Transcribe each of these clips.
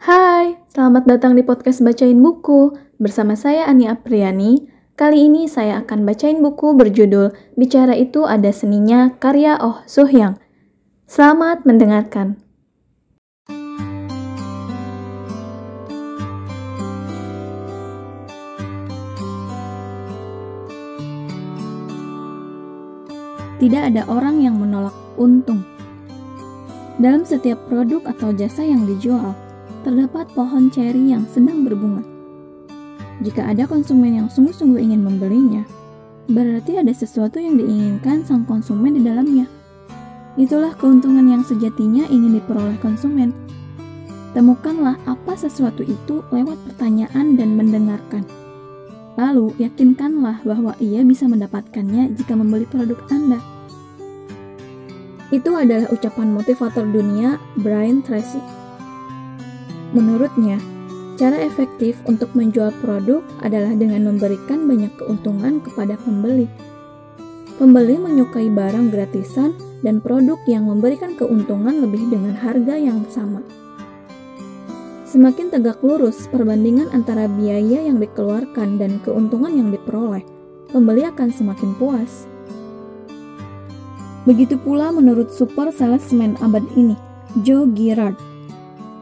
Hai, selamat datang di podcast Bacain Buku. Bersama saya Ani Apriani. Kali ini saya akan bacain buku berjudul Bicara Itu Ada Seninya karya Oh Suhyang. Selamat mendengarkan. Tidak ada orang yang menolak untung. Dalam setiap produk atau jasa yang dijual, terdapat pohon ceri yang sedang berbunga. Jika ada konsumen yang sungguh-sungguh ingin membelinya, berarti ada sesuatu yang diinginkan sang konsumen di dalamnya. Itulah keuntungan yang sejatinya ingin diperoleh konsumen. Temukanlah apa sesuatu itu lewat pertanyaan dan mendengarkan. Lalu, yakinkanlah bahwa ia bisa mendapatkannya jika membeli produk Anda. Itu adalah ucapan motivator dunia Brian Tracy. Menurutnya, cara efektif untuk menjual produk adalah dengan memberikan banyak keuntungan kepada pembeli. Pembeli menyukai barang gratisan dan produk yang memberikan keuntungan lebih dengan harga yang sama. Semakin tegak lurus perbandingan antara biaya yang dikeluarkan dan keuntungan yang diperoleh, pembeli akan semakin puas. Begitu pula menurut super salesman abad ini, Joe Girard.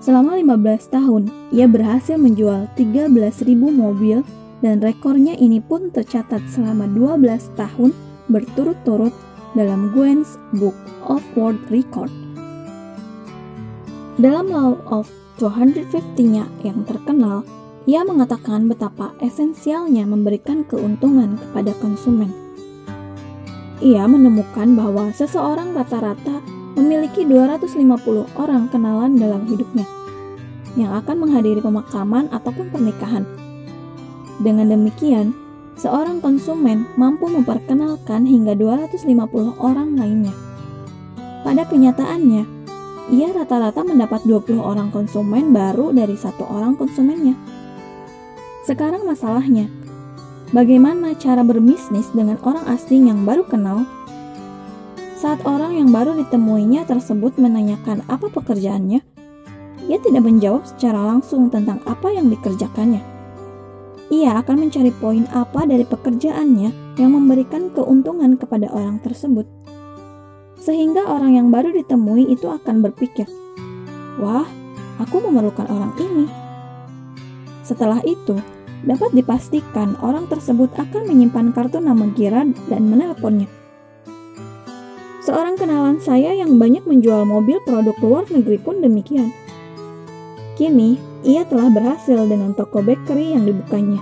Selama 15 tahun, ia berhasil menjual 13.000 mobil dan rekornya ini pun tercatat selama 12 tahun berturut-turut dalam Guinness Book of World Record. Dalam Law of 250-nya yang terkenal, ia mengatakan betapa esensialnya memberikan keuntungan kepada konsumen. Ia menemukan bahwa seseorang rata-rata memiliki 250 orang kenalan dalam hidupnya yang akan menghadiri pemakaman ataupun pernikahan. Dengan demikian, seorang konsumen mampu memperkenalkan hingga 250 orang lainnya. Pada kenyataannya, ia rata-rata mendapat 20 orang konsumen baru dari satu orang konsumennya. Sekarang masalahnya, bagaimana cara berbisnis dengan orang asing yang baru kenal saat orang yang baru ditemuinya tersebut menanyakan apa pekerjaannya, ia tidak menjawab secara langsung tentang apa yang dikerjakannya. Ia akan mencari poin apa dari pekerjaannya yang memberikan keuntungan kepada orang tersebut. Sehingga orang yang baru ditemui itu akan berpikir, "Wah, aku memerlukan orang ini." Setelah itu, dapat dipastikan orang tersebut akan menyimpan kartu nama Gerard dan menelponnya. Seorang kenalan saya yang banyak menjual mobil produk luar negeri pun demikian. Kini, ia telah berhasil dengan toko bakery yang dibukanya.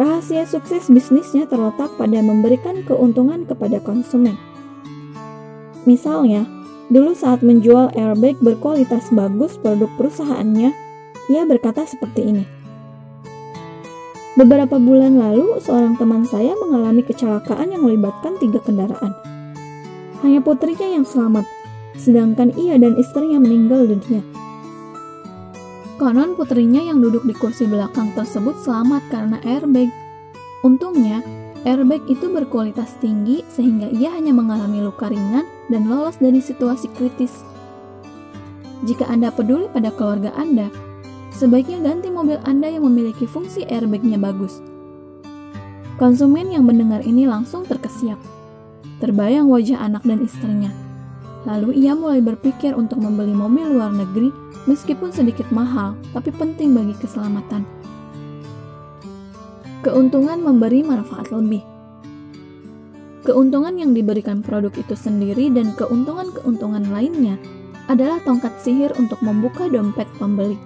Rahasia sukses bisnisnya terletak pada memberikan keuntungan kepada konsumen. Misalnya, dulu saat menjual airbag berkualitas bagus produk perusahaannya, ia berkata seperti ini. Beberapa bulan lalu, seorang teman saya mengalami kecelakaan yang melibatkan tiga kendaraan hanya putrinya yang selamat, sedangkan ia dan istrinya meninggal dunia. Konon putrinya yang duduk di kursi belakang tersebut selamat karena airbag. Untungnya, airbag itu berkualitas tinggi sehingga ia hanya mengalami luka ringan dan lolos dari situasi kritis. Jika Anda peduli pada keluarga Anda, sebaiknya ganti mobil Anda yang memiliki fungsi airbagnya bagus. Konsumen yang mendengar ini langsung terkesiap. Terbayang wajah anak dan istrinya. Lalu ia mulai berpikir untuk membeli mobil luar negeri meskipun sedikit mahal, tapi penting bagi keselamatan. Keuntungan memberi manfaat lebih. Keuntungan yang diberikan produk itu sendiri dan keuntungan-keuntungan lainnya adalah tongkat sihir untuk membuka dompet pembeli.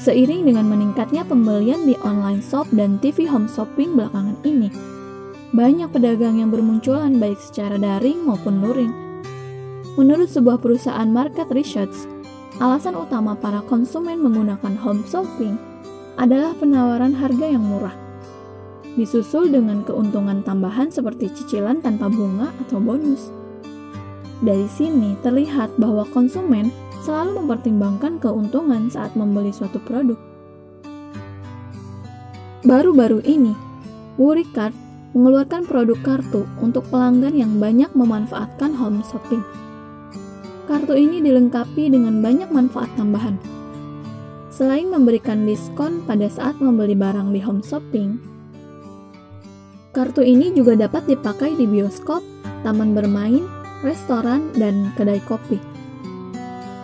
Seiring dengan meningkatnya pembelian di online shop dan TV home shopping belakangan ini, banyak pedagang yang bermunculan baik secara daring maupun luring. Menurut sebuah perusahaan market research, alasan utama para konsumen menggunakan home shopping adalah penawaran harga yang murah. Disusul dengan keuntungan tambahan seperti cicilan tanpa bunga atau bonus. Dari sini terlihat bahwa konsumen selalu mempertimbangkan keuntungan saat membeli suatu produk. Baru-baru ini, Wuricard mengeluarkan produk kartu untuk pelanggan yang banyak memanfaatkan home shopping. Kartu ini dilengkapi dengan banyak manfaat tambahan, Selain memberikan diskon pada saat membeli barang di home shopping, kartu ini juga dapat dipakai di bioskop, taman bermain, restoran, dan kedai kopi.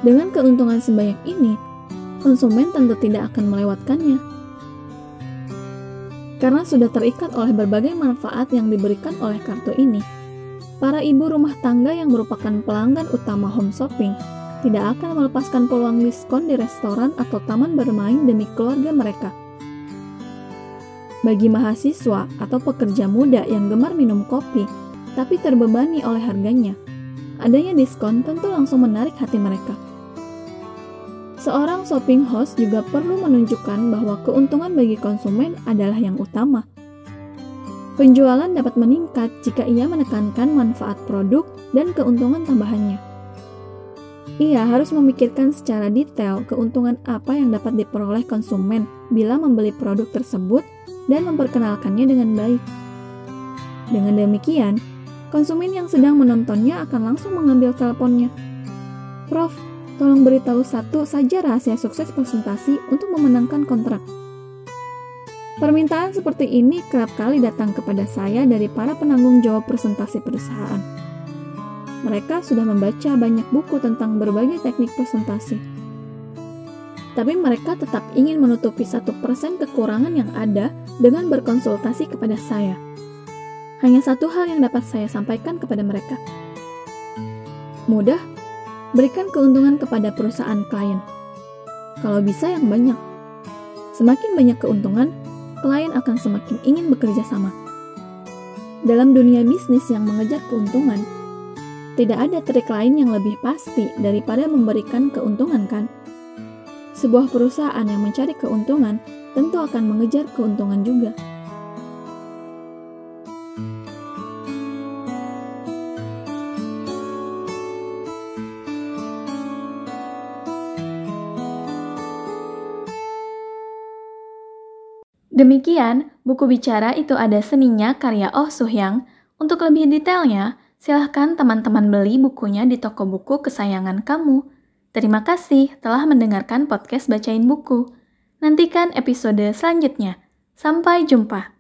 Dengan keuntungan sebanyak ini, konsumen tentu tidak akan melewatkannya. Karena sudah terikat oleh berbagai manfaat yang diberikan oleh kartu ini, para ibu rumah tangga yang merupakan pelanggan utama home shopping tidak akan melepaskan peluang diskon di restoran atau taman bermain demi keluarga mereka. Bagi mahasiswa atau pekerja muda yang gemar minum kopi, tapi terbebani oleh harganya, adanya diskon tentu langsung menarik hati mereka. Seorang shopping host juga perlu menunjukkan bahwa keuntungan bagi konsumen adalah yang utama. Penjualan dapat meningkat jika ia menekankan manfaat produk dan keuntungan tambahannya. Ia harus memikirkan secara detail keuntungan apa yang dapat diperoleh konsumen bila membeli produk tersebut dan memperkenalkannya dengan baik. Dengan demikian, konsumen yang sedang menontonnya akan langsung mengambil teleponnya. Prof, tolong beritahu satu saja rahasia sukses presentasi untuk memenangkan kontrak. Permintaan seperti ini kerap kali datang kepada saya dari para penanggung jawab presentasi perusahaan mereka sudah membaca banyak buku tentang berbagai teknik presentasi. Tapi mereka tetap ingin menutupi satu persen kekurangan yang ada dengan berkonsultasi kepada saya. Hanya satu hal yang dapat saya sampaikan kepada mereka. Mudah, berikan keuntungan kepada perusahaan klien. Kalau bisa yang banyak. Semakin banyak keuntungan, klien akan semakin ingin bekerja sama. Dalam dunia bisnis yang mengejar keuntungan, tidak ada trik lain yang lebih pasti daripada memberikan keuntungan kan? Sebuah perusahaan yang mencari keuntungan tentu akan mengejar keuntungan juga. Demikian, buku bicara itu ada seninya karya Oh Suhyang. Untuk lebih detailnya, Silahkan teman-teman beli bukunya di toko buku kesayangan kamu. Terima kasih telah mendengarkan podcast Bacain Buku. Nantikan episode selanjutnya. Sampai jumpa.